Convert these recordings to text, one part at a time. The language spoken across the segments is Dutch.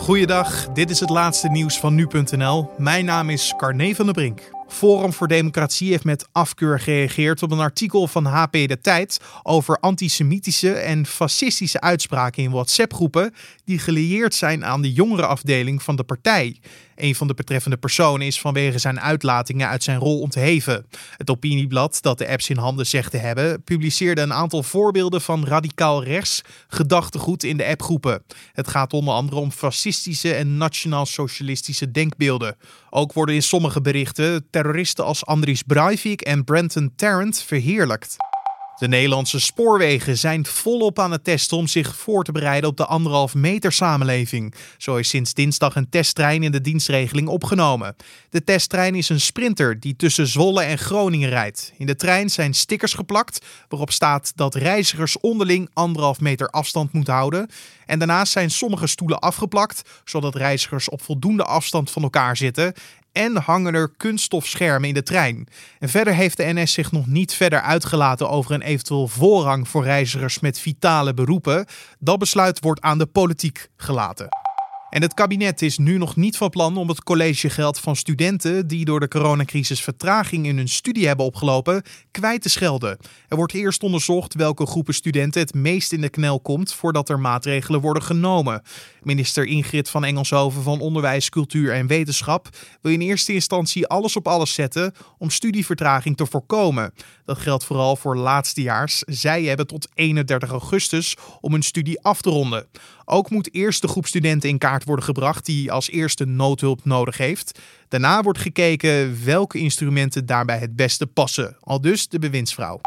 Goeiedag, dit is het laatste nieuws van nu.nl. Mijn naam is Carne van der Brink. Forum voor Democratie heeft met afkeur gereageerd op een artikel van HP De Tijd over antisemitische en fascistische uitspraken in WhatsApp-groepen die gelieerd zijn aan de jongerenafdeling van de partij. Een van de betreffende personen is vanwege zijn uitlatingen uit zijn rol ontheven. Het opinieblad, dat de apps in handen zegt te hebben, publiceerde een aantal voorbeelden van radicaal rechts gedachtegoed in de appgroepen. Het gaat onder andere om fascistische en nationaal-socialistische denkbeelden. Ook worden in sommige berichten terroristen als Andries Breivik en Brenton Tarrant verheerlijkt. De Nederlandse spoorwegen zijn volop aan het testen om zich voor te bereiden op de anderhalf meter samenleving. Zo is sinds dinsdag een testtrein in de dienstregeling opgenomen. De testtrein is een sprinter die tussen Zwolle en Groningen rijdt. In de trein zijn stickers geplakt waarop staat dat reizigers onderling anderhalf meter afstand moeten houden. En daarnaast zijn sommige stoelen afgeplakt, zodat reizigers op voldoende afstand van elkaar zitten en hangen er kunststofschermen in de trein. En verder heeft de NS zich nog niet verder uitgelaten over een eventueel voorrang voor reizigers met vitale beroepen. Dat besluit wordt aan de politiek gelaten. En het kabinet is nu nog niet van plan om het collegegeld van studenten die door de coronacrisis vertraging in hun studie hebben opgelopen, kwijt te schelden. Er wordt eerst onderzocht welke groepen studenten het meest in de knel komt voordat er maatregelen worden genomen. Minister Ingrid van Engelshoven van Onderwijs, Cultuur en Wetenschap wil in eerste instantie alles op alles zetten om studievertraging te voorkomen. Dat geldt vooral voor laatstejaars. Zij hebben tot 31 augustus om hun studie af te ronden. Ook moet eerst de groep studenten in kaart worden gebracht die als eerste noodhulp nodig heeft. Daarna wordt gekeken welke instrumenten daarbij het beste passen. Al dus de bewindsvrouw.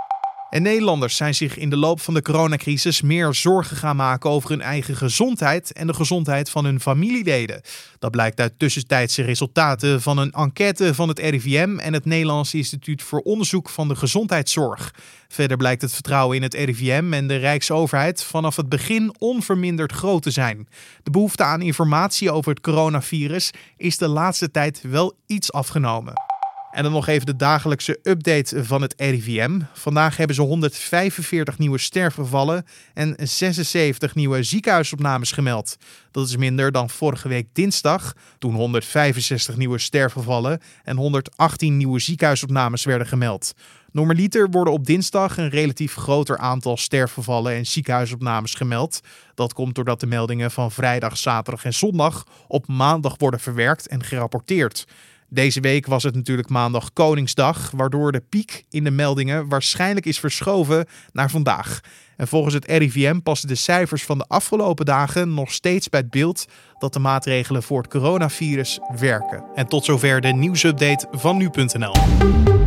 En Nederlanders zijn zich in de loop van de coronacrisis meer zorgen gaan maken over hun eigen gezondheid en de gezondheid van hun familieleden. Dat blijkt uit tussentijdse resultaten van een enquête van het RIVM en het Nederlands Instituut voor Onderzoek van de Gezondheidszorg. Verder blijkt het vertrouwen in het RIVM en de Rijksoverheid vanaf het begin onverminderd groot te zijn. De behoefte aan informatie over het coronavirus is de laatste tijd wel iets afgenomen. En dan nog even de dagelijkse update van het RIVM. Vandaag hebben ze 145 nieuwe sterfgevallen en 76 nieuwe ziekenhuisopnames gemeld. Dat is minder dan vorige week dinsdag, toen 165 nieuwe sterfgevallen en 118 nieuwe ziekenhuisopnames werden gemeld. Normaliter worden op dinsdag een relatief groter aantal sterfgevallen en ziekenhuisopnames gemeld. Dat komt doordat de meldingen van vrijdag, zaterdag en zondag op maandag worden verwerkt en gerapporteerd. Deze week was het natuurlijk maandag Koningsdag, waardoor de piek in de meldingen waarschijnlijk is verschoven naar vandaag. En volgens het RIVM passen de cijfers van de afgelopen dagen nog steeds bij het beeld dat de maatregelen voor het coronavirus werken. En tot zover de nieuwsupdate van nu.nl.